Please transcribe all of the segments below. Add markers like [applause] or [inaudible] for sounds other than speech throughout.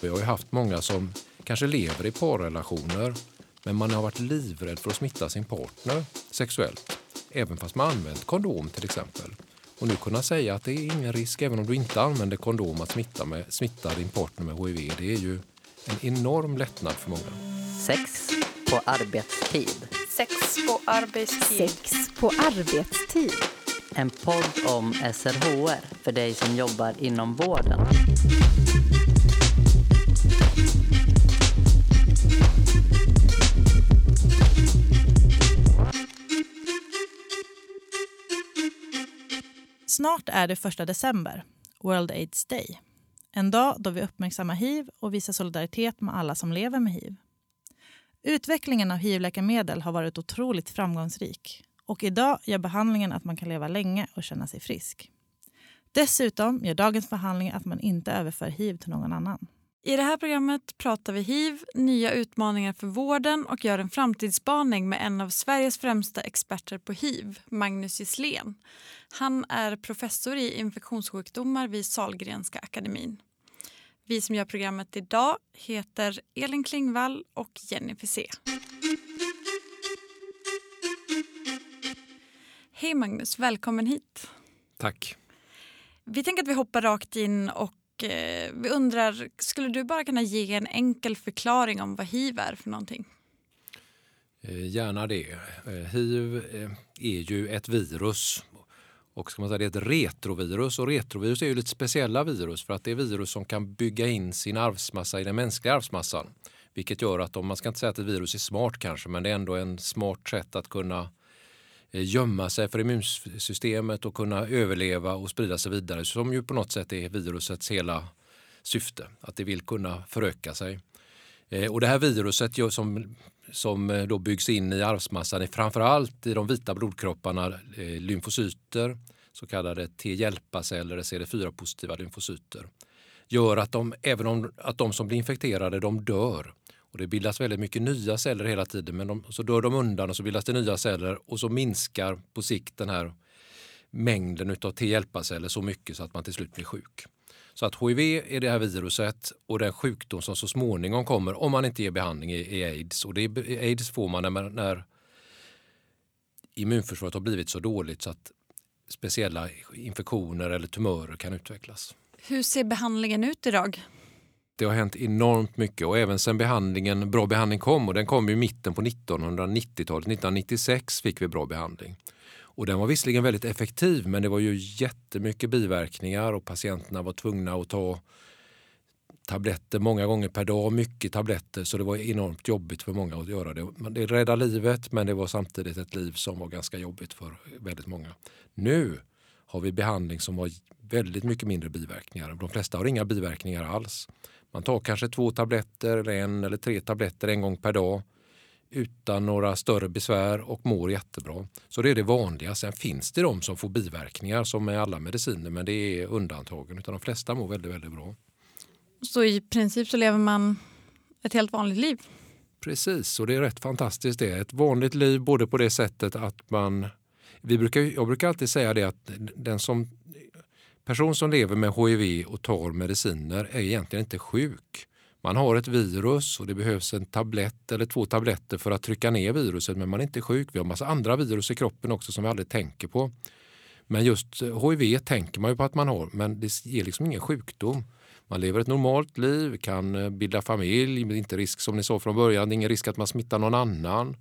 Vi har ju haft många som kanske lever i parrelationer men man har varit livrädd för att smitta sin partner sexuellt. Även fast man använt kondom till exempel. Och nu kunna säga att det är ingen risk även om du inte använder kondom att smitta, med, smitta din partner med HIV. Det är ju en enorm lättnad för många. Sex på arbetstid. Sex på arbetstid. Sex på arbetstid. En podd om SRHR för dig som jobbar inom vården. Snart är det första december, World AIDS Day. En dag då vi uppmärksammar hiv och visar solidaritet med alla som lever med hiv. Utvecklingen av hiv-läkemedel har varit otroligt framgångsrik och idag gör behandlingen att man kan leva länge och känna sig frisk. Dessutom gör dagens behandling att man inte överför hiv till någon annan. I det här programmet pratar vi hiv, nya utmaningar för vården och gör en framtidsspaning med en av Sveriges främsta experter på hiv, Magnus Gisslén. Han är professor i infektionssjukdomar vid Salgrenska akademin. Vi som gör programmet idag heter Elin Klingvall och Jenny Fisé. Hej Magnus, välkommen hit. Tack. Vi tänker att vi hoppar rakt in och eh, vi undrar, skulle du bara kunna ge en enkel förklaring om vad hiv är för någonting? Eh, gärna det. Eh, hiv eh, är ju ett virus och ska man säga, det är ett retrovirus och retrovirus är ju lite speciella virus för att det är virus som kan bygga in sin arvsmassa i den mänskliga arvsmassan. Vilket gör att om man ska inte säga att ett virus är smart kanske men det är ändå en smart sätt att kunna Eh, gömma sig för immunsystemet och kunna överleva och sprida sig vidare som ju på något sätt är virusets hela syfte, att det vill kunna föröka sig. Eh, och det här viruset som som eh, då byggs in i arvsmassan är framförallt i de vita blodkropparna lymfocyter, så kallade T-hjälparceller, CD4-positiva lymfocyter. Gör att de, även om att de som blir infekterade, de dör. Och det bildas väldigt mycket nya celler hela tiden, men de, så dör de undan och så bildas det nya celler och så minskar på sikt den här mängden av T-hjälparceller så mycket så att man till slut blir sjuk. Så att HIV är det här viruset och den sjukdom som så småningom kommer om man inte ger behandling är aids. Och det är, aids får man när, när immunförsvaret har blivit så dåligt så att speciella infektioner eller tumörer kan utvecklas. Hur ser behandlingen ut idag? Det har hänt enormt mycket och även sen behandlingen, bra behandling kom och den kom i mitten på 1990-talet. 1996 fick vi bra behandling. Och den var visserligen väldigt effektiv men det var ju jättemycket biverkningar och patienterna var tvungna att ta tabletter många gånger per dag, mycket tabletter, så det var enormt jobbigt för många att göra det. Det räddade livet men det var samtidigt ett liv som var ganska jobbigt för väldigt många. Nu har vi behandling som har väldigt mycket mindre biverkningar. De flesta har inga biverkningar alls. Man tar kanske två tabletter eller en eller tre tabletter en gång per dag utan några större besvär och mår jättebra. Så det är det vanliga. Sen finns det de som får biverkningar som med alla mediciner men det är undantagen. Utan de flesta mår väldigt, väldigt bra. Så i princip så lever man ett helt vanligt liv? Precis, och det är rätt fantastiskt det. Ett vanligt liv både på det sättet att man... Vi brukar, jag brukar alltid säga det att den som person som lever med HIV och tar mediciner är egentligen inte sjuk. Man har ett virus och det behövs en tablett eller två tabletter för att trycka ner viruset men man är inte sjuk. Vi har massa andra virus i kroppen också som vi aldrig tänker på. Men just HIV tänker man ju på att man har men det ger liksom ingen sjukdom. Man lever ett normalt liv, kan eh, bilda familj, inte risk som ni sa från början, ingen risk att man smittar någon annan.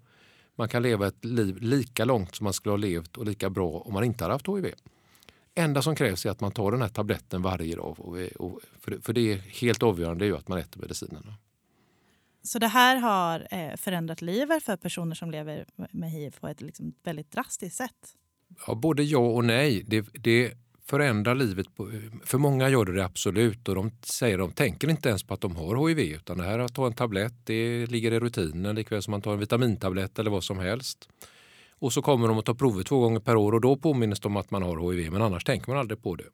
Man kan leva ett liv lika långt som man skulle ha levt och lika bra om man inte hade haft HIV enda som krävs är att man tar den här tabletten varje dag. Och, för det är helt avgörande är ju att man äter medicinerna. Så det här har eh, förändrat livet för personer som lever med hiv på ett liksom väldigt drastiskt sätt? Ja, både ja och nej. Det, det förändrar livet. På, för många gör det, det absolut och de säger de tänker inte ens på att de har hiv utan det här att ta en tablett det ligger i rutinen likväl som man tar en vitamintablett eller vad som helst. Och så kommer de att ta prover två gånger per år och då påminns de om att man har HIV men annars tänker man aldrig på det.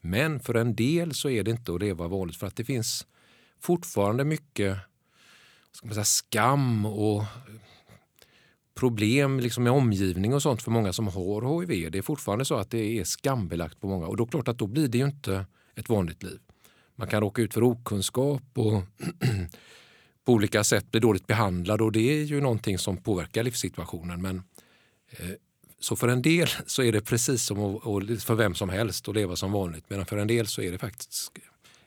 Men för en del så är det inte att leva vanligt för att det finns fortfarande mycket ska man säga, skam och problem liksom med omgivning och sånt för många som har HIV. Det är fortfarande så att det är skambelagt på många och då klart att då blir det ju inte ett vanligt liv. man kan råka ut för okunskap och [clears throat] på olika sätt bli dåligt behandlad och det är ju någonting som påverkar livssituationen. Men, eh, så för en del [laughs] så är det precis som att, för vem som helst att leva som vanligt medan för en del så är det faktiskt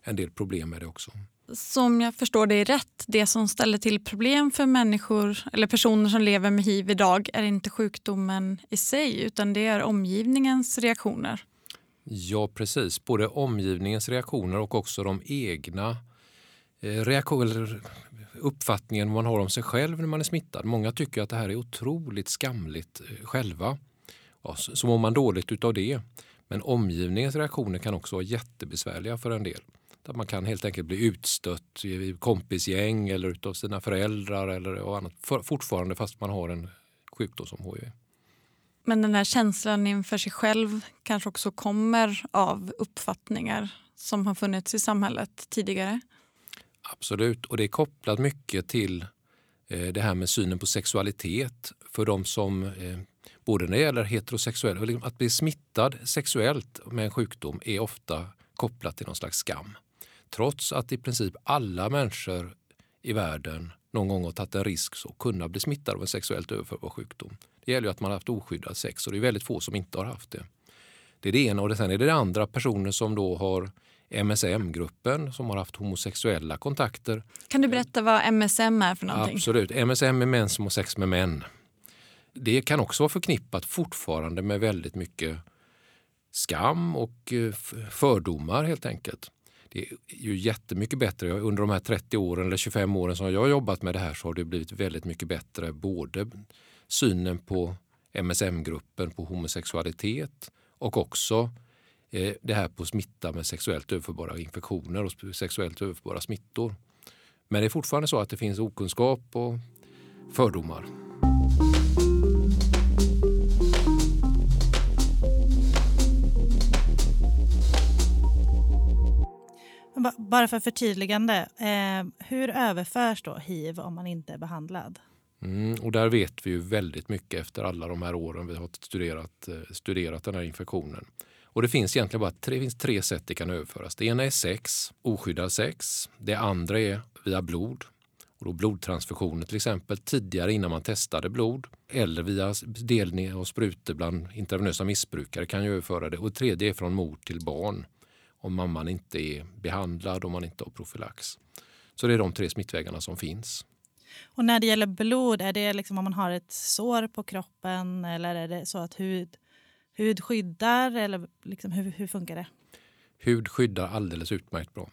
en del problem med det också. Som jag förstår det rätt, det som ställer till problem för människor eller personer som lever med hiv idag är inte sjukdomen i sig utan det är omgivningens reaktioner. Ja, precis. Både omgivningens reaktioner och också de egna eh, reaktioner, uppfattningen man har om sig själv när man är smittad. Många tycker att det här är otroligt skamligt eh, själva. Ja, så mår man dåligt utav det. Men omgivningens reaktioner kan också vara jättebesvärliga för en del. Där man kan helt enkelt bli utstött i kompisgäng eller utav sina föräldrar eller annat. Fortfarande fast man har en sjukdom som HIV. Men den här känslan inför sig själv kanske också kommer av uppfattningar som har funnits i samhället tidigare? Absolut, och det är kopplat mycket till eh, det här med synen på sexualitet för de som eh, både när det gäller heterosexuella, liksom att bli smittad sexuellt med en sjukdom är ofta kopplat till någon slags skam. Trots att i princip alla människor i världen någon gång har tagit en risk så kunna bli smittad av en sexuellt överförbar sjukdom. Det gäller ju att man har haft oskyddad sex och det är väldigt få som inte har haft det. Det är det ena och sen är det, det andra personer som då har MSM-gruppen som har haft homosexuella kontakter. Kan du berätta vad MSM är för någonting? Absolut. MSM är män som har sex med män. Det kan också vara förknippat fortfarande med väldigt mycket skam och eh, fördomar helt enkelt. Det är ju jättemycket bättre. Under de här 30 åren eller 25 åren som jag har jobbat med det här så har det blivit väldigt mycket bättre. Både synen på MSM-gruppen, på homosexualitet och också eh, det här på smitta med sexuellt överförbara infektioner och sexuellt överförbara smittor. Men det är fortfarande så att det finns okunskap och fördomar. Bara för förtydligande, eh, hur överförs då hiv om man inte är behandlad? Mm, och där vet vi ju väldigt mycket efter alla de här åren vi har studerat, eh, studerat den här infektionen. Och det finns egentligen bara tre, finns tre sätt det kan överföras. Det ena är sex, oskyddad sex. Det andra är via blod. Och då blodtransfusioner till exempel tidigare innan man testade blod. Eller via delning av sprutor bland intravenösa missbrukare kan ju överföra det. Och det tredje är från mor till barn om mamman inte är behandlad och man inte har profylax. Så det är de tre smittvägarna som finns. Och när det gäller blod, är det liksom om man har ett sår på kroppen eller är det så att hud, hud skyddar? Eller liksom, hur, hur funkar det? Hud skyddar alldeles utmärkt bra.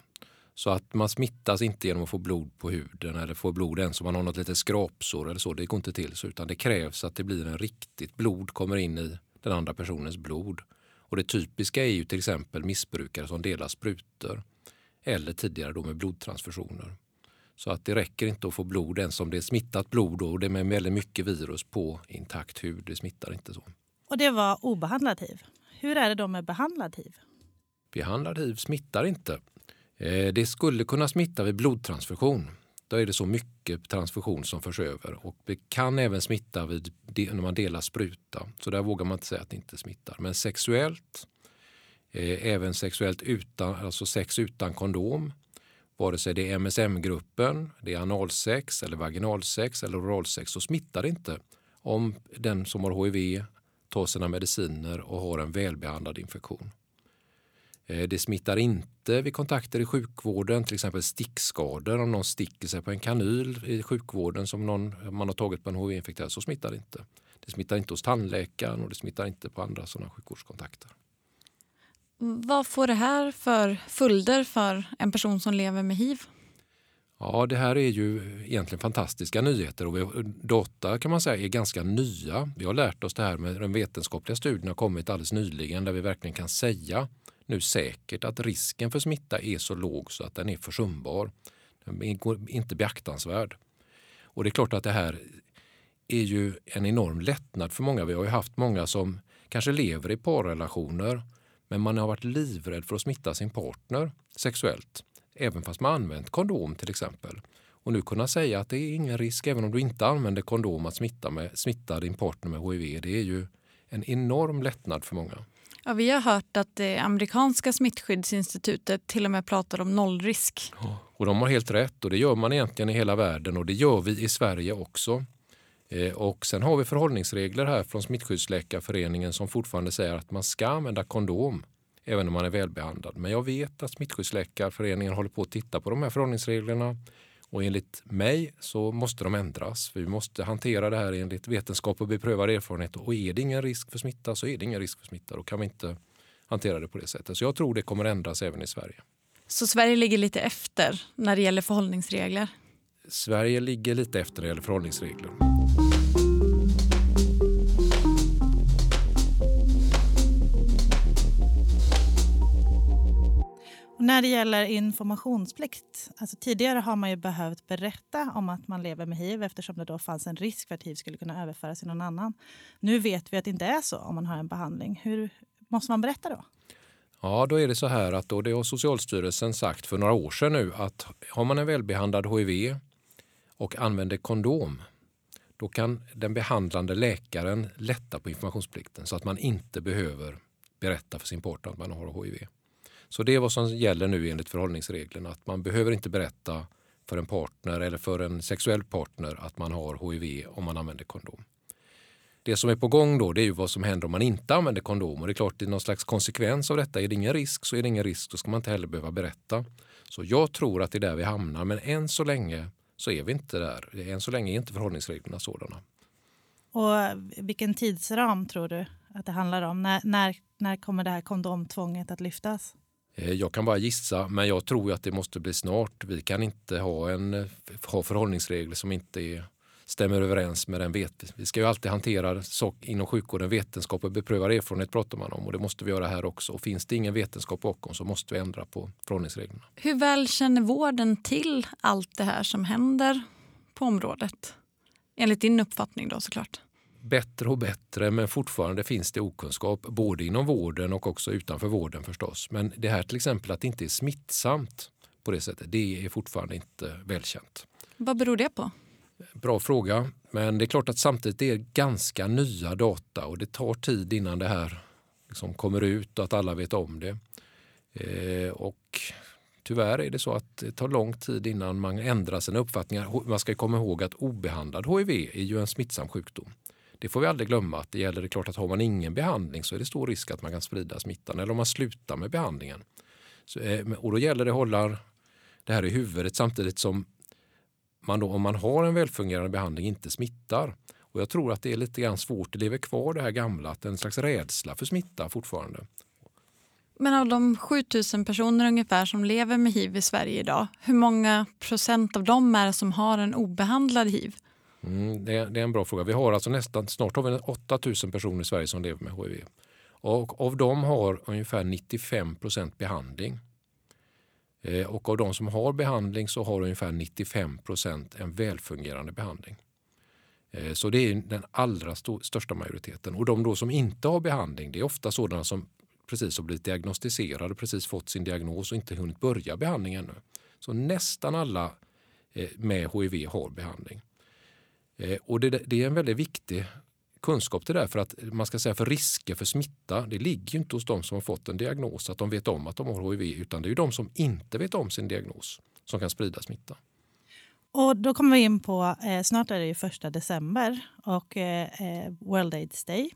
Så att man smittas inte genom att få blod på huden eller få blod ens om man har något litet skrapsår eller så. Det går inte till så utan det krävs att det blir en riktigt blod kommer in i den andra personens blod. Och det typiska är ju till exempel missbrukare som delar sprutor eller tidigare då med blodtransfusioner. Så att det räcker inte att få blod ens om det är smittat blod och det är med väldigt mycket virus på intakt hud. Det smittar inte så. Och det var obehandlad hiv. Hur är det då med behandlad hiv? Behandlad hiv smittar inte. Eh, det skulle kunna smitta vid blodtransfusion. Då är det så mycket transfusion som förs över och det kan även smitta vid, när man delar spruta. Så där vågar man inte säga att det inte smittar. Men sexuellt, eh, även sexuellt utan, alltså sex utan kondom, vare sig det är MSM-gruppen, det är analsex eller vaginalsex eller oralsex så smittar det inte om den som har hiv tar sina mediciner och har en välbehandlad infektion. Eh, det smittar inte vid kontakter i sjukvården, till exempel stickskador. Om någon sticker sig på en kanyl i sjukvården som någon, man har tagit på en hiv-infekterad så smittar det inte. Det smittar inte hos tandläkaren och det smittar inte på andra sådana sjukvårdskontakter. Vad får det här för följder för en person som lever med hiv? Ja, det här är ju egentligen fantastiska nyheter och data kan man säga är ganska nya. Vi har lärt oss det här med den vetenskapliga studien har kommit alldeles nyligen där vi verkligen kan säga nu säkert att risken för smitta är så låg så att den är försumbar. Den är inte beaktansvärd. Och det är klart att det här är ju en enorm lättnad för många. Vi har ju haft många som kanske lever i parrelationer men man har varit livrädd för att smitta sin partner sexuellt. Även fast man använt kondom till exempel. Och nu kunna säga att det är ingen risk även om du inte använder kondom att smitta, med, smitta din partner med hiv. Det är ju en enorm lättnad för många. Ja, vi har hört att det amerikanska smittskyddsinstitutet till och med pratar om nollrisk. Och de har helt rätt och det gör man egentligen i hela världen och det gör vi i Sverige också. Eh, och sen har vi förhållningsregler här från Smittskyddsläkarföreningen som fortfarande säger att man ska använda kondom även om man är välbehandlad. Men jag vet att Smittskyddsläkarföreningen håller på att titta på de här förhållningsreglerna och enligt mig så måste de ändras. Vi måste hantera det här enligt vetenskap och beprövad erfarenhet och är det ingen risk för smitta så är det ingen risk för smitta. Då kan vi inte hantera det på det sättet. Så jag tror det kommer ändras även i Sverige. Så Sverige ligger lite efter när det gäller förhållningsregler? Sverige ligger lite efter när det gäller förhållningsregler. När det gäller informationsplikt, alltså tidigare har man ju behövt berätta om att man lever med hiv eftersom det då fanns en risk för att hiv skulle kunna överföras till någon annan. Nu vet vi att det inte är så om man har en behandling. Hur måste man berätta då? Ja, då är det så här att då det har Socialstyrelsen sagt för några år sedan nu att har man en välbehandlad HIV och använder kondom då kan den behandlande läkaren lätta på informationsplikten så att man inte behöver berätta för sin partner att man har HIV. Så det är vad som gäller nu enligt förhållningsreglerna. Att man behöver inte berätta för en partner eller för en sexuell partner att man har HIV om man använder kondom. Det som är på gång då det är ju vad som händer om man inte använder kondom. Och det är klart, det är någon slags konsekvens av detta. Är det ingen risk så är det ingen risk. Då ska man inte heller behöva berätta. Så jag tror att det är där vi hamnar. Men än så länge så är vi inte där. Än så länge är inte förhållningsreglerna sådana. Och eh, vilken tidsram tror du att det handlar om? När, när, när kommer det här kondomtvånget att lyftas? Eh, jag kan bara gissa, men jag tror att det måste bli snart. Vi kan inte ha, en, eh, ha förhållningsregler som inte är, stämmer överens med den vet. Vi ska ju alltid hantera sak inom sjukvården. Vetenskap och beprövad erfarenhet pratar man om och det måste vi göra här också. Och finns det ingen vetenskap bakom så måste vi ändra på förhållningsreglerna. Hur väl känner vården till allt det här som händer på området? Enligt din uppfattning då såklart bättre och bättre men fortfarande finns det okunskap både inom vården och också utanför vården förstås. Men det här till exempel att det inte är smittsamt på det sättet, det är fortfarande inte välkänt. Vad beror det på? Bra fråga, men det är klart att samtidigt är det ganska nya data och det tar tid innan det här liksom kommer ut och att alla vet om det. Eh, och tyvärr är det så att det tar lång tid innan man ändrar sina uppfattningar. Man ska komma ihåg att obehandlad HIV är ju en smittsam sjukdom. Det får vi aldrig glömma att det gäller det klart att har man ingen behandling så är det stor risk att man kan sprida smittan eller om man slutar med behandlingen. Så, eh, och då gäller det att hålla det här i huvudet samtidigt som man då, om man har en välfungerande behandling inte smittar. Och jag tror att det är lite grann svårt, det lever kvar det här gamla, att en slags rädsla för smitta fortfarande. Men av de 7000 personer ungefär som lever med hiv i Sverige idag, hur många procent av dem är det som har en obehandlad hiv? Mm, det, det, är en bra fråga. Vi har alltså nästan, snart har vi 8000 personer i Sverige som lever med HIV. Och av dem har ungefär 95 procent behandling. Eh, och av de som har behandling så har ungefär 95 procent en välfungerande behandling. Eh, så det är den allra största majoriteten. Och de då som inte har behandling det är ofta sådana som precis har blivit diagnostiserade, precis fått sin diagnos och inte hunnit börja behandling ännu. Så nästan alla eh, med HIV har behandling. Eh, och det, det, är en väldigt viktig kunskap det där för att man ska säga för risker för smitta, det ligger inte hos de som har fått en diagnos att de vet om att de har HIV utan det är de som inte vet om sin diagnos som kan sprida smitta. Och då kommer vi in på, eh, snart är det ju första december och eh, eh World AIDS Day.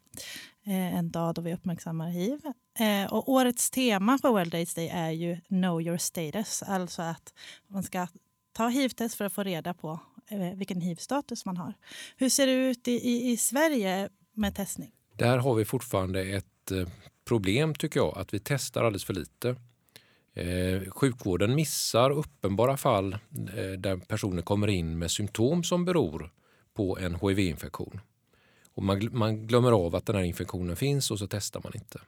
Eh, en dag då vi uppmärksammar hiv. Eh, och årets tema på World AIDS Day är ju Know your status. Alltså att man ska ta hiv-test för att få reda på Eh, vilken hiv-status man har. Hur ser det ut i, i, i Sverige med testning? Där har vi fortfarande ett eh, problem tycker jag, att vi testar alldeles för lite. Eh, sjukvården missar uppenbara fall eh, där personer kommer in med symptom som beror på en hiv-infektion. Och man, man glömmer av att den här infektionen finns och så testar man inte.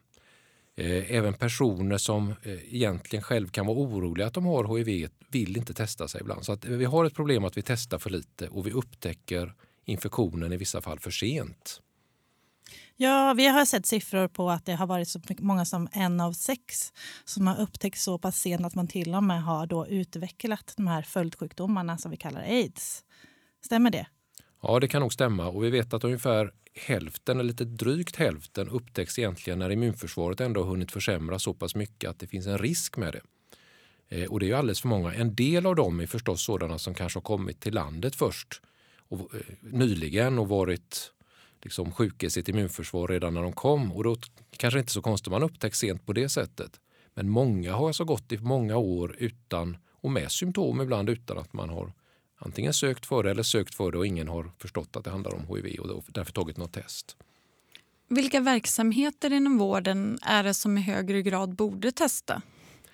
Eh, även personer som eh, egentligen själv kan vara oroliga att de har hiv vill inte testa sig ibland. Så att vi har ett problem att vi testar för lite och vi upptäcker infektionen i vissa fall för sent. Ja, vi har sett siffror på att det har varit så många som en av sex som har upptäckts så pass sent att man till och med har då utvecklat de här följdsjukdomarna som vi kallar aids. Stämmer det? Ja, det kan nog stämma och vi vet att ungefär hälften, eller lite drygt hälften, upptäcks egentligen när immunförsvaret ändå har hunnit försämras så pass mycket att det finns en risk med det. Eh, och det är ju alldeles för många. En del av dem är förstås sådana som kanske har kommit till landet först och, eh, nyligen och varit liksom, sjuka i sitt immunförsvar redan när de kom. Och då kanske inte så konstigt man upptäcks sent på det sättet. Men många har alltså gått i många år utan och med symptom ibland utan att man har antingen sökt för det eller sökt för det och ingen har förstått att det handlar om hiv och därför tagit något test. Vilka verksamheter inom vården är det som i högre grad borde testa?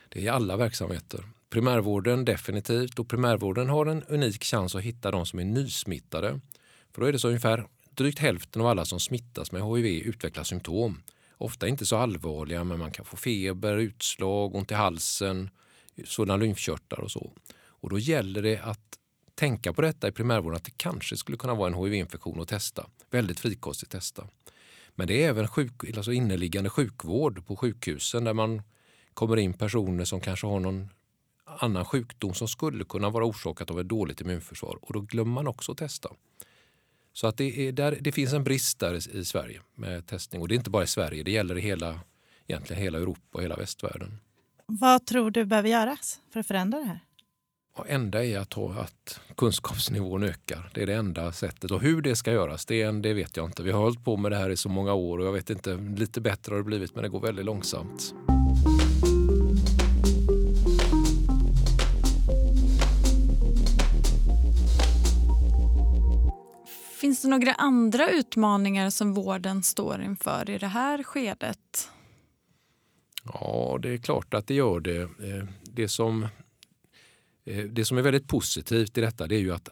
Det är alla verksamheter. Primärvården definitivt och primärvården har en unik chans att hitta de som är nysmittade. För då är det så ungefär drygt hälften av alla som smittas med hiv utvecklar symptom. Ofta inte så allvarliga men man kan få feber, utslag, ont i halsen, sådana lymfkörtlar och så. Och då gäller det att tänka på detta i primärvården att det kanske skulle kunna vara en hiv-infektion att testa. Väldigt frikostigt testa. Men det är även sjuk, alltså inneliggande sjukvård på sjukhusen där man kommer in personer som kanske har någon annan sjukdom som skulle kunna vara orsakat av ett dåligt immunförsvar och då glömmer man också att testa. Så att det, är där, det finns en brist där i Sverige med testning och det är inte bara i Sverige, det gäller i hela, egentligen hela Europa och hela västvärlden. Vad tror du behöver göras för att förändra det här? Och enda är att, att kunskapsnivån ökar. Det är det enda sättet. Och hur det ska göras, det, det vet jag inte. Vi har hållit på med det här i så många år och jag vet inte, lite bättre har det blivit men det går väldigt långsamt. Finns det några andra utmaningar som vården står inför i det här skedet? Ja, det är klart att det gör det. Eh, det som, Eh, det som är väldigt positivt i detta det är ju att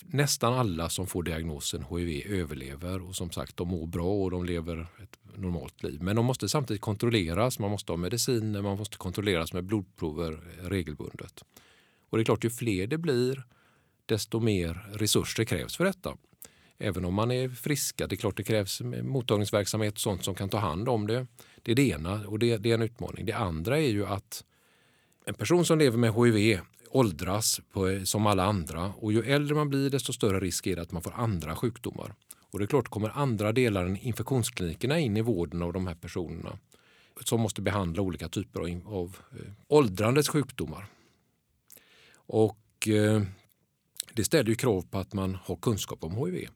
nästan alla som får diagnosen hiv överlever och som sagt de mår bra och de lever ett normalt liv. Men de måste samtidigt kontrolleras. Man måste ha mediciner, man måste kontrolleras med blodprover eh, regelbundet. Och det är klart, ju fler det blir desto mer resurser krävs för detta även om man är friska. Det är klart det krävs mottagningsverksamhet och sånt som kan ta hand om det. Det är det ena och det, det är en utmaning. Det andra är ju att en person som lever med hiv åldras på, som alla andra och ju äldre man blir desto större risk är det att man får andra sjukdomar. Och det är klart kommer andra delar än infektionsklinikerna in i vården av de här personerna som måste behandla olika typer av, av eh, åldrandets sjukdomar. Och eh, det ställer ju krav på att man har kunskap om hiv.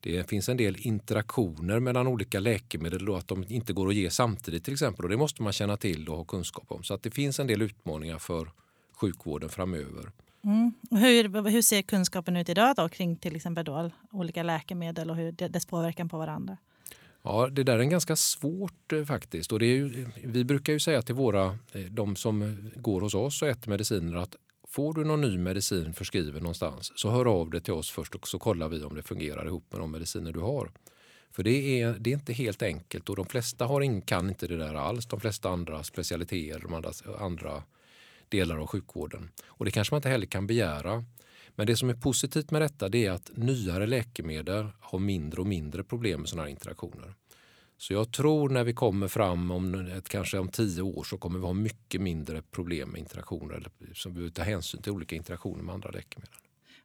Det finns en del interaktioner mellan olika läkemedel och att de inte går att ge samtidigt till exempel. Och det måste man känna till och ha kunskap om. Så att det finns en del utmaningar för sjukvården framöver. Mm. Hur, hur ser kunskapen ut idag då, kring till exempel då, olika läkemedel och hur dess påverkan på varandra? Ja, det där är ganska svårt eh, faktiskt. Och det är ju, vi brukar ju säga till våra, eh, de som går hos oss och äter mediciner att Får du någon ny medicin förskriven någonstans så hör av dig till oss först och så kollar vi om det fungerar ihop med de mediciner du har. För det är, det är inte helt enkelt och de flesta har in, kan inte det där alls. De flesta andra specialiteter, de andra, andra delar av sjukvården. Och det kanske man inte heller kan begära. Men det som är positivt med detta det är att nyare läkemedel har mindre och mindre problem med sådana här interaktioner. Så jag tror när vi kommer fram om kanske om tio år så kommer vi ha mycket mindre problem med interaktioner eller som vi ta hänsyn till olika interaktioner med andra läkemedel.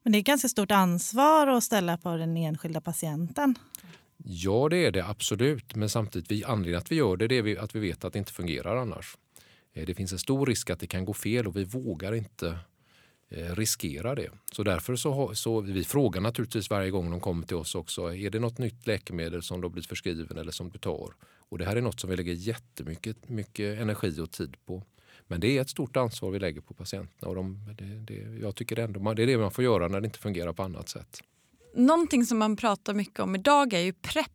Men det är ett ganska stort ansvar att ställa på den enskilda patienten. Ja, det är det absolut. Men samtidigt, vi, anledningen att vi gör det, det är att vi vet att det inte fungerar annars. Eh, det finns en stor risk att det kan gå fel och vi vågar inte eh, riskera det. Så därför så, så vi frågar naturligtvis varje gång de kommer till oss också, är det något nytt läkemedel som du har blivit förskriven eller som du tar? Och det här är något som vi lägger jättemycket mycket energi och tid på. Men det är ett stort ansvar vi lägger på patienterna och de, det, det, jag tycker ändå, det är det man får göra när det inte fungerar på annat sätt. Någonting som man pratar mycket om idag är ju PREP.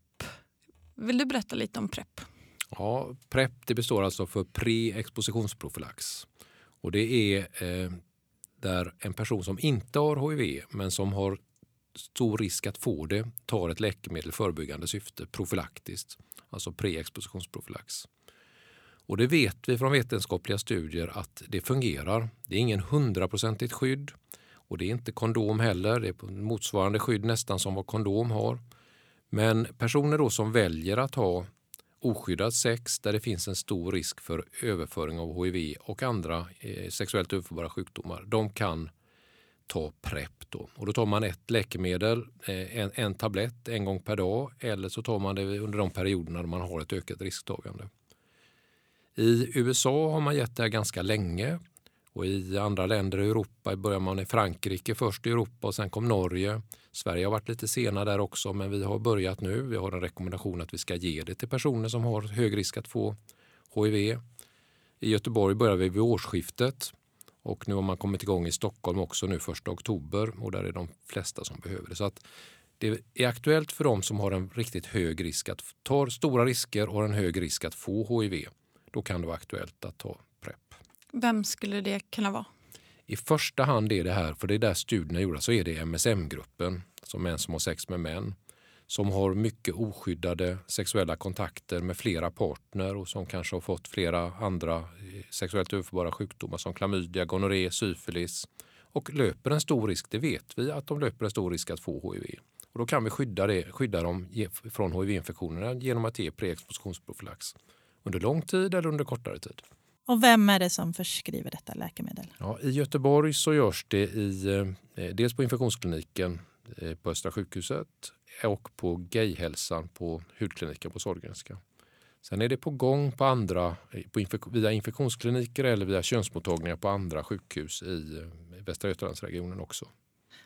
Vill du berätta lite om PREP? Ja, PREP det består alltså för pre-expositionsprofylax. Och det är eh, där en person som inte har hiv men som har stor risk att få det tar ett läkemedel i förebyggande syfte profylaktiskt, alltså preexpositionsprofylax. Och det vet vi från vetenskapliga studier att det fungerar. Det är ingen hundraprocentigt skydd och det är inte kondom heller. Det är motsvarande skydd nästan som vad kondom har. Men personer då som väljer att ha oskyddat sex där det finns en stor risk för överföring av hiv och andra eh, sexuellt överförbara sjukdomar. De kan ta PREP. Då. Och då tar man ett läkemedel, eh, en, en tablett en gång per dag eller så tar man det under de perioderna man har ett ökat risktagande. I USA har man gett det här ganska länge och i andra länder i Europa börjar man i Frankrike först i Europa och sen kom Norge. Sverige har varit lite sena där också men vi har börjat nu. Vi har en rekommendation att vi ska ge det till personer som har hög risk att få HIV. I Göteborg börjar vi vid årsskiftet och nu har man kommit igång i Stockholm också nu 1 oktober och där är de flesta som behöver det. Så att det är aktuellt för dem som har en riktigt hög risk att ta stora risker och har en hög risk att få HIV. Då kan det vara aktuellt att ta vem skulle det kunna vara? I första hand är det här, för det är där studierna är gjorda, så är det MSM-gruppen, som män som har sex med män, som har mycket oskyddade sexuella kontakter med flera partner och som kanske har fått flera andra eh, sexuellt överförbara sjukdomar som klamydia, gonorré, syfilis och löper en stor risk, det vet vi, att de löper en stor risk att få HIV. Och då kan vi skydda, det, skydda dem från HIV-infektionerna genom att ge preexpositionsprofylax under lång tid eller under kortare tid. Och vem är det som förskriver detta läkemedel? Ja, I Göteborg så görs det i, eh, dels på infektionskliniken eh, på Östra sjukhuset och på Gayhälsan på hudkliniken på Sahlgrenska. Sen är det på gång på andra, på infek via infektionskliniker eller via könsmottagningar på andra sjukhus i eh, Västra Götalandsregionen också.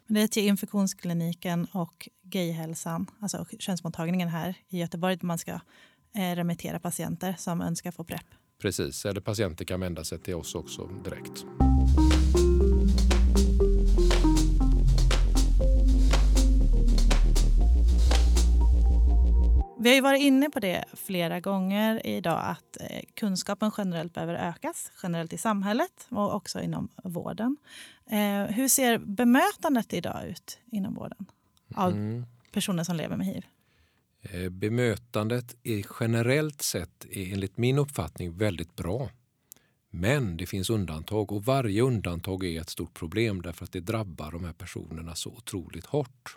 Det är till infektionskliniken och Gayhälsan, alltså könsmottagningen här i Göteborg, där man ska remittera patienter som önskar få PREP. Precis, eller patienter kan vända sig till oss också direkt. Vi har ju varit inne på det flera gånger idag att eh, kunskapen generellt behöver ökas, generellt i samhället och också inom vården. Eh, hur ser bemötandet idag ut inom vården av mm. personer som lever med hiv? Eh, bemötandet är generellt sett är enligt min uppfattning väldigt bra. Men det finns undantag och varje undantag är ett stort problem därför att det drabbar de här personerna så otroligt hårt.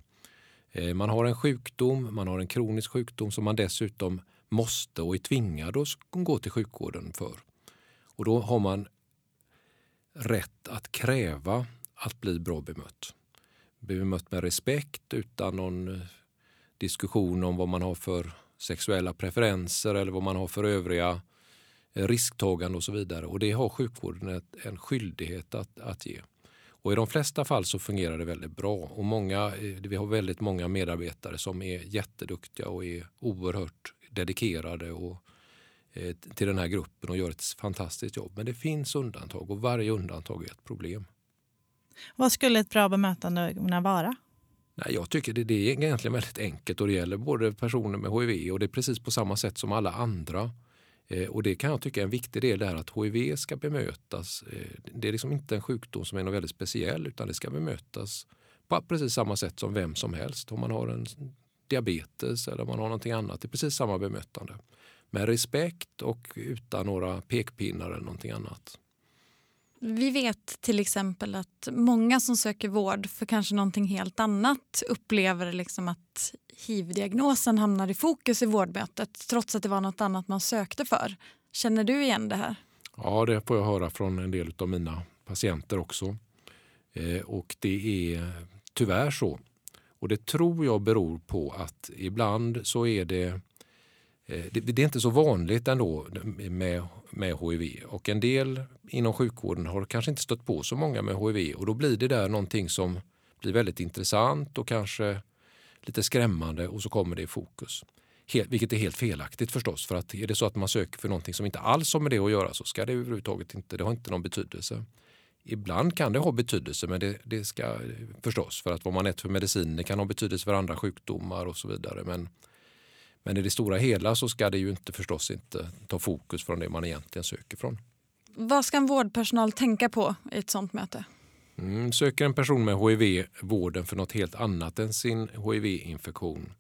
Eh, man har en sjukdom, man har en kronisk sjukdom som man dessutom måste och är tvingad att gå till sjukvården för. Och då har man rätt att kräva att bli bra bemött. Bemött med respekt utan någon eh, diskussion om vad man har för sexuella preferenser eller vad man har för övriga eh, risktagande och så vidare. Och det har sjukvården en skyldighet att, att ge. Och I de flesta fall så fungerar det väldigt bra. Och många, eh, vi har väldigt många medarbetare som är jätteduktiga och är oerhört dedikerade och, eh, till den här gruppen och gör ett fantastiskt jobb. Men det finns undantag och varje undantag är ett problem. Vad skulle ett bra bemötande kunna vara? Nej, jag tycker det, det är egentligen väldigt enkelt och det gäller både personer med hiv och det är precis på samma sätt som alla andra. Eh, och det kan jag tycka är en viktig del där att hiv ska bemötas. Eh, det är liksom inte en sjukdom som är något väldigt speciell utan det ska bemötas på precis samma sätt som vem som helst. Om man har en diabetes eller om man har någonting annat. Det är precis samma bemötande. Med respekt och utan några pekpinnar eller någonting annat. Vi vet till exempel att många som söker vård för kanske någonting helt annat upplever liksom att hiv-diagnosen hamnar i fokus i vårdmötet trots att det var något annat man sökte för. Känner du igen det här? Ja, det får jag höra från en del av mina patienter också. Eh, och det är tyvärr så. Och det tror jag beror på att ibland så är det Eh, det, det, är inte så vanligt ändå med, med hiv och en del inom sjukvården har kanske inte stött på så många med hiv och då blir det där någonting som blir väldigt intressant och kanske lite skrämmande och så kommer det i fokus. Helt, vilket är helt felaktigt förstås för att är det så att man söker för någonting som inte alls har med det att göra så ska det överhuvudtaget inte, det har inte någon betydelse. Ibland kan det ha betydelse men det, det ska eh, förstås för att vad man äter för mediciner kan ha betydelse för andra sjukdomar och så vidare. Men men i det stora hela så ska det ju inte förstås inte ta fokus från det man egentligen söker från. Vad ska en vårdpersonal tänka på i ett sånt möte? Mm, söker en person med hiv vården för något helt annat än sin hiv-infektion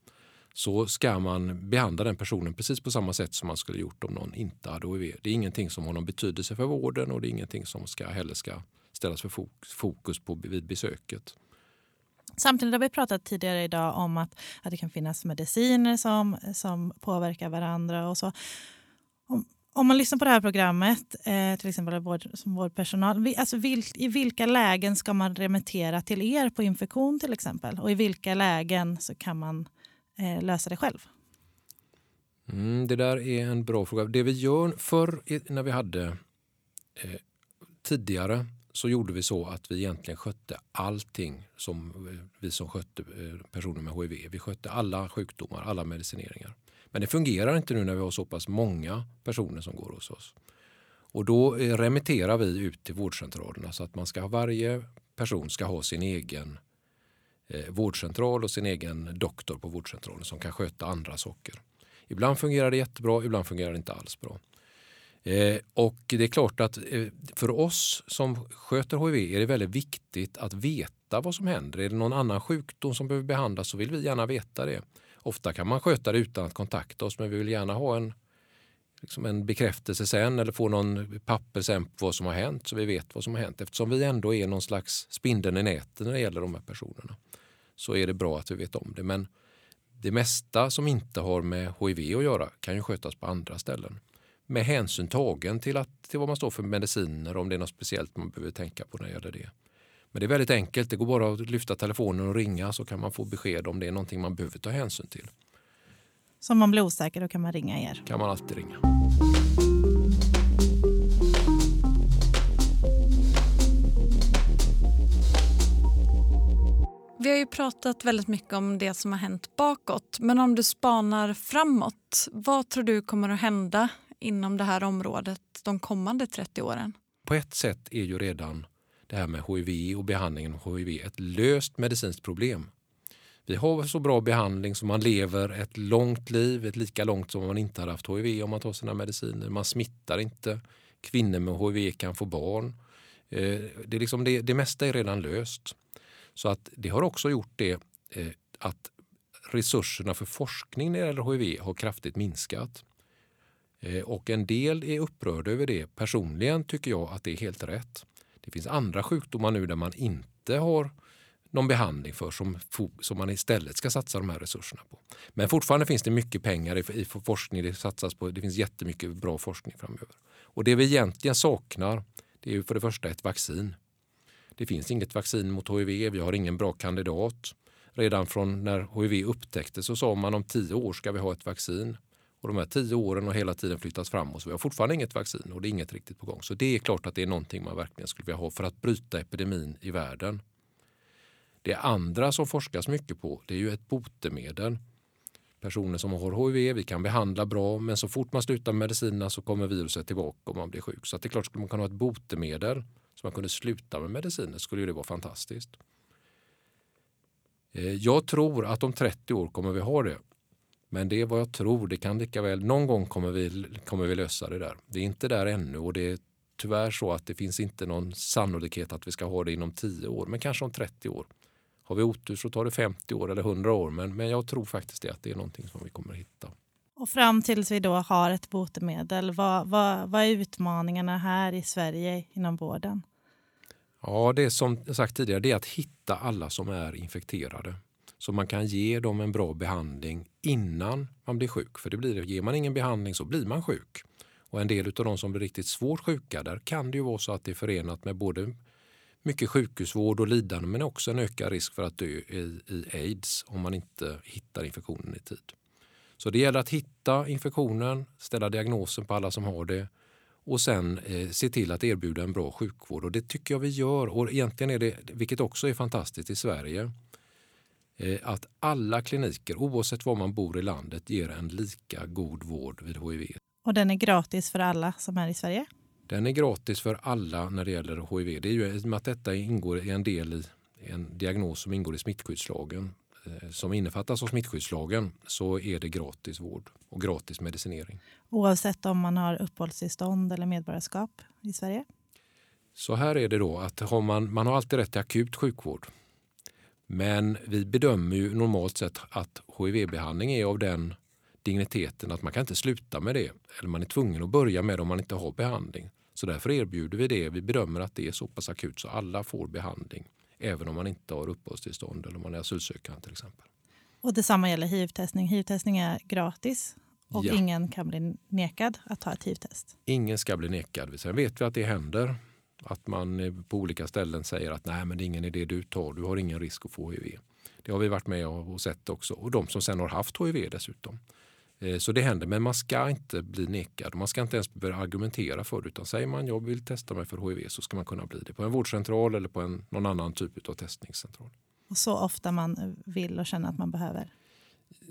så ska man behandla den personen precis på samma sätt som man skulle gjort om någon inte hade hiv. Det är ingenting som har någon betydelse för vården och det är ingenting som ska, heller ska ställas för fokus på vid besöket. Samtidigt har vi pratat tidigare idag om att, att det kan finnas mediciner som, som påverkar varandra. och så. Om man lyssnar på det här programmet, eh, till exempel vård, som vårdpersonal, vi, alltså vil, i vilka lägen ska man remittera till er på infektion till exempel? Och i vilka lägen så kan man eh, lösa det själv? Mm, det där är en bra fråga. Det vi gör förr när vi hade eh, tidigare så gjorde vi så att vi egentligen skötte allting som eh, vi som skötte eh, personer med HIV. Vi skötte alla sjukdomar, alla medicineringar. Men det fungerar inte nu när vi har så pass många personer som går hos oss. Och då eh, remitterar vi ut till vårdcentralerna så att man ska, ha varje person ska ha sin egen vårdcentral och sin egen doktor på vårdcentralen som kan sköta andra saker. Ibland fungerar det jättebra, ibland fungerar det inte alls bra. Eh, och det är klart att eh, för oss som sköter HIV är det väldigt viktigt att veta vad som händer. Är det någon annan sjukdom som behöver behandlas så vill vi gärna veta det. Ofta kan man sköta det utan att kontakta oss men vi vill gärna ha en, liksom en bekräftelse sen eller få någon papper sen på vad som har hänt så vi vet vad som har hänt. Eftersom vi ändå är någon slags spindeln i nätet när det gäller de här personerna så är det bra att vi vet om det. Men det mesta som inte har med HIV att göra kan ju skötas på andra ställen. Med hänsyn tagen till, att, till vad man står för mediciner om det är något speciellt man behöver tänka på när det gäller det. Men det är väldigt enkelt. Det går bara att lyfta telefonen och ringa så kan man få besked om det är någonting man behöver ta hänsyn till. Så om man blir osäker då kan man ringa er? kan man alltid ringa. Vi har ju pratat väldigt mycket om det som har hänt bakåt. Men om du spanar framåt, vad tror du kommer att hända inom det här området de kommande 30 åren? På ett sätt är ju redan det här med HIV och behandlingen av HIV ett löst medicinskt problem. Vi har så bra behandling som man lever ett långt liv, ett lika långt som om man inte hade haft HIV om man tar sina mediciner. Man smittar inte. Kvinnor med HIV kan få barn. Eh, det, är liksom det, det mesta är redan löst. Så att det har också gjort det eh, att resurserna för forskning när det gäller HIV har kraftigt minskat. Eh, och en del är upprörda över det. Personligen tycker jag att det är helt rätt. Det finns andra sjukdomar nu där man inte har någon behandling för som, som man istället ska satsa de här resurserna på. Men fortfarande finns det mycket pengar i, i forskning. Det satsas på, det finns jättemycket bra forskning framöver. Och det vi egentligen saknar det är ju för det första ett vaccin. Det finns inget vaccin mot HIV. Vi har ingen bra kandidat. Redan från när HIV upptäcktes så sa man om tio år ska vi ha ett vaccin. Och de här tio åren har hela tiden flyttats framåt. Så vi har fortfarande inget vaccin och det är inget riktigt på gång. Så det är klart att det är någonting man verkligen skulle vilja ha för att bryta epidemin i världen. Det andra som forskas mycket på det är ju ett botemedel. Personer som har HIV vi kan behandla bra men så fort man slutar med medicinerna så kommer viruset tillbaka om man blir sjuk. Så det är klart, skulle man kunna ha ett botemedel så man kunde sluta med mediciner skulle det vara fantastiskt. Eh, jag tror att om 30 år kommer vi ha det. Men det är vad jag tror. Det kan lika väl, någon gång kommer vi, kommer vi lösa det där. Det är inte där ännu och det är tyvärr så att det finns inte någon sannolikhet att vi ska ha det inom 10 år, men kanske om 30 år. Har vi otur så tar det 50 år eller 100 år, men, men jag tror faktiskt det att det är någonting som vi kommer att hitta. Och fram tills vi då har ett botemedel, vad, vad, vad är utmaningarna här i Sverige inom vården? Ja, det är som jag sagt tidigare, det är att hitta alla som är infekterade. Så man kan ge dem en bra behandling innan man blir sjuk. För det blir det. Ger man ingen behandling så blir man sjuk. Och en del av de som blir riktigt svårt sjuka, där kan det ju vara så att det är förenat med både mycket sjukhusvård och lidande men också en ökad risk för att dö i, i aids om man inte hittar infektionen i tid. Så det gäller att hitta infektionen, ställa diagnosen på alla som har det och sen eh, se till att erbjuda en bra sjukvård. Och det tycker jag vi gör. Och egentligen är det, vilket också är fantastiskt i Sverige, att alla kliniker, oavsett var man bor i landet, ger en lika god vård vid HIV. Och den är gratis för alla som är i Sverige? Den är gratis för alla när det gäller HIV. Det är ju med att detta ingår i en del i en diagnos som ingår i smittskyddslagen eh, som innefattas av smittskyddslagen så är det gratis vård och gratis medicinering. Oavsett om man har uppehållstillstånd eller medborgarskap i Sverige? Så här är det då att har man, man har alltid rätt till akut sjukvård. Men vi bedömer ju normalt sett att HIV-behandling är av den digniteten att man kan inte sluta med det. Eller man är tvungen att börja med det om man inte har behandling. Så därför erbjuder vi det. Vi bedömer att det är så pass akut så alla får behandling. Även om man inte har uppehållstillstånd eller om man är asylsökande till exempel. Och detsamma gäller hiv-testning. Hiv-testning är gratis Och Ja. ingen kan bli nekad att ta ett hiv-test. Ingen ska bli nekad. Sen vet vi att det händer. Att man eh, på olika ställen säger att nej men det är ingen idé du tar, du har ingen risk att få hiv. Det har vi varit med och sett också. Och de som sen har haft hiv dessutom. Eh, Så det händer, men man ska inte bli nekad. Man ska inte ens börja argumentera för det. Utan säger man jag vill testa mig för hiv så ska man kunna bli det på en vårdcentral eller på en, någon annan typ av testningscentral. Och så ofta man vill och känner att man behöver.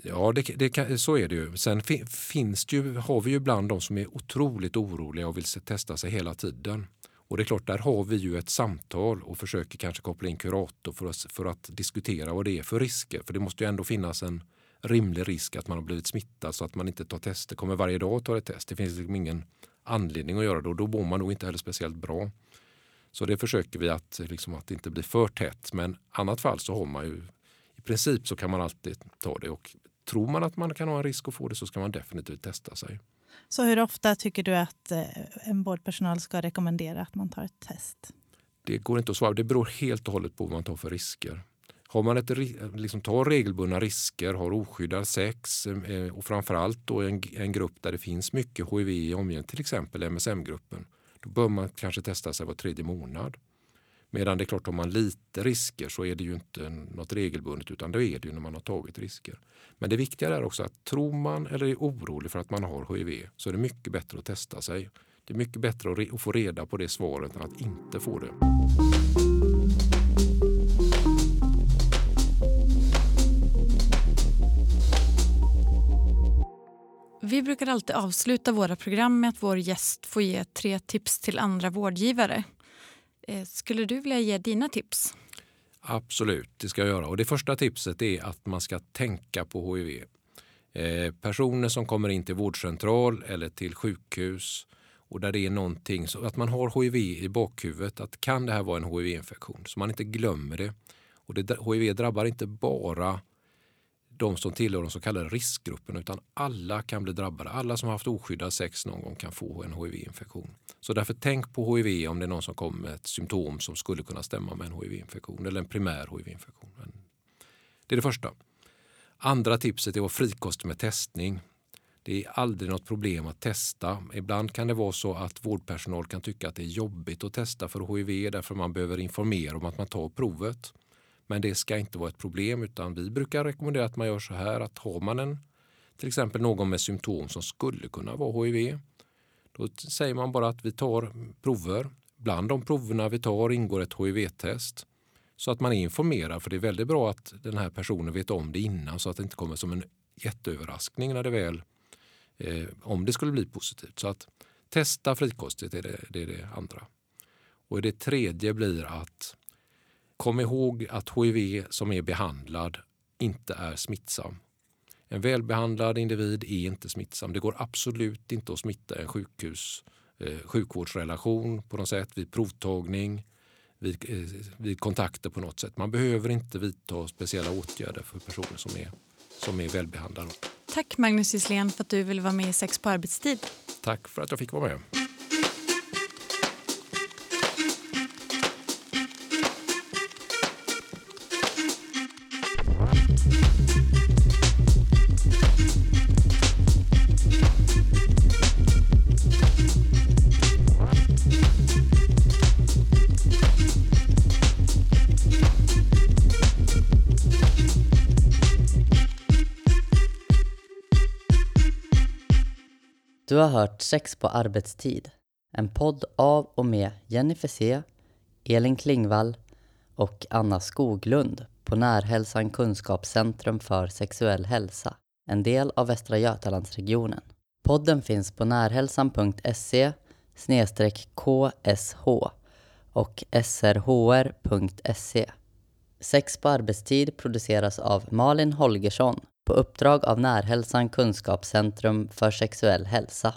Ja, det, det, kan- så är det ju. Sen fi, finns det ju, har vi ju ibland de som är otroligt oroliga och vill testa sig hela tiden. Och det är klart, där har vi ju ett samtal och försöker kanske koppla in kurator för att, för att diskutera vad det är för risker. För det måste ju ändå finnas en rimlig risk att man har blivit smittad så att man inte tar tester, kommer varje dag och tar ett test. Det finns liksom ingen anledning att göra det och då mår man nog inte heller speciellt bra. Så det försöker vi att, liksom, att det inte blir för tätt. Men i annat fall så har man ju i princip så kan man alltid ta det och tror man att man kan ha en risk att få det så ska man definitivt testa sig. Så hur ofta tycker du att eh, en vårdpersonal ska rekommendera att man tar ett test? Det går inte att svara. Det beror helt och hållet på vad man tar för risker. Har man ett, liksom, tar regelbundna risker, har oskyddad sex eh, och framförallt då en, en grupp där det finns mycket hiv i omgivningen, till exempel MSM-gruppen, då bör man kanske testa sig var tredje månad. Medan det är klart, har man lite risker så är det ju inte något regelbundet utan då är det ju när man har tagit risker. Men det viktiga är också att tror man eller är orolig för att man har hiv så är det mycket bättre att testa sig. Det är mycket bättre att, re- att få reda på det svaret än att inte få det. Vi brukar alltid avsluta våra program med att vår gäst får ge tre tips till andra vårdgivare. Eh, skulle du vilja ge dina tips? Absolut, det ska jag göra. Och det första tipset är att man ska tänka på hiv. Eh, personer som kommer in till vårdcentral eller till sjukhus och där det är någonting, så att man har hiv i bakhuvudet. Att kan det här vara en hiv-infektion? Så man inte glömmer det. Och det, hiv drabbar inte bara de som tillhör de så kallade riskgrupperna utan alla kan bli drabbade. Alla som har haft oskyddad sex någon gång kan få en hiv-infektion. Så därför tänk på hiv om det är någon som kommer med ett symptom som skulle kunna stämma med en hiv-infektion eller en primär hiv-infektion. Men Det är det första. Andra tipset är att vara frikostig med testning. Det är aldrig något problem att testa. Ibland kan det vara så att vårdpersonal kan tycka att det är jobbigt att testa för hiv därför man behöver informera om att man tar provet. Men det ska inte vara ett problem utan vi brukar rekommendera att man gör så här att har man en, till exempel någon med symptom som skulle kunna vara hiv då säger man bara att vi tar prover. Bland de proverna vi tar ingår ett hiv-test så att man är informerad. För det är väldigt bra att den här personen vet om det innan så att det inte kommer som en jätteöverraskning när det väl, eh, om det skulle bli positivt. Så att testa frikostigt är det, det är det andra. Och det tredje blir att kom ihåg att hiv som är behandlad inte är smittsam. En välbehandlad individ är inte smittsam. Det går absolut inte att smitta en sjukhus, eh, sjukvårdsrelation på något sätt vid provtagning, vid, eh, vid kontakter på något sätt. Man behöver inte vidta speciella åtgärder för personer som är, som är välbehandlade. Tack Magnus Gisslén för att du ville vara med i Sex på arbetstid. Tack för att jag fick vara med. Har hört Sex på arbetstid. En podd av och med Jenny C, Elin Klingvall och Anna Skoglund på Närhälsan Kunskapscentrum för sexuell hälsa, en del av Västra Götalandsregionen. Podden finns på närhälsan.se ksh och srhr.se. Sex på arbetstid produceras av Malin Holgersson på uppdrag av Närhälsan Kunskapscentrum för sexuell hälsa.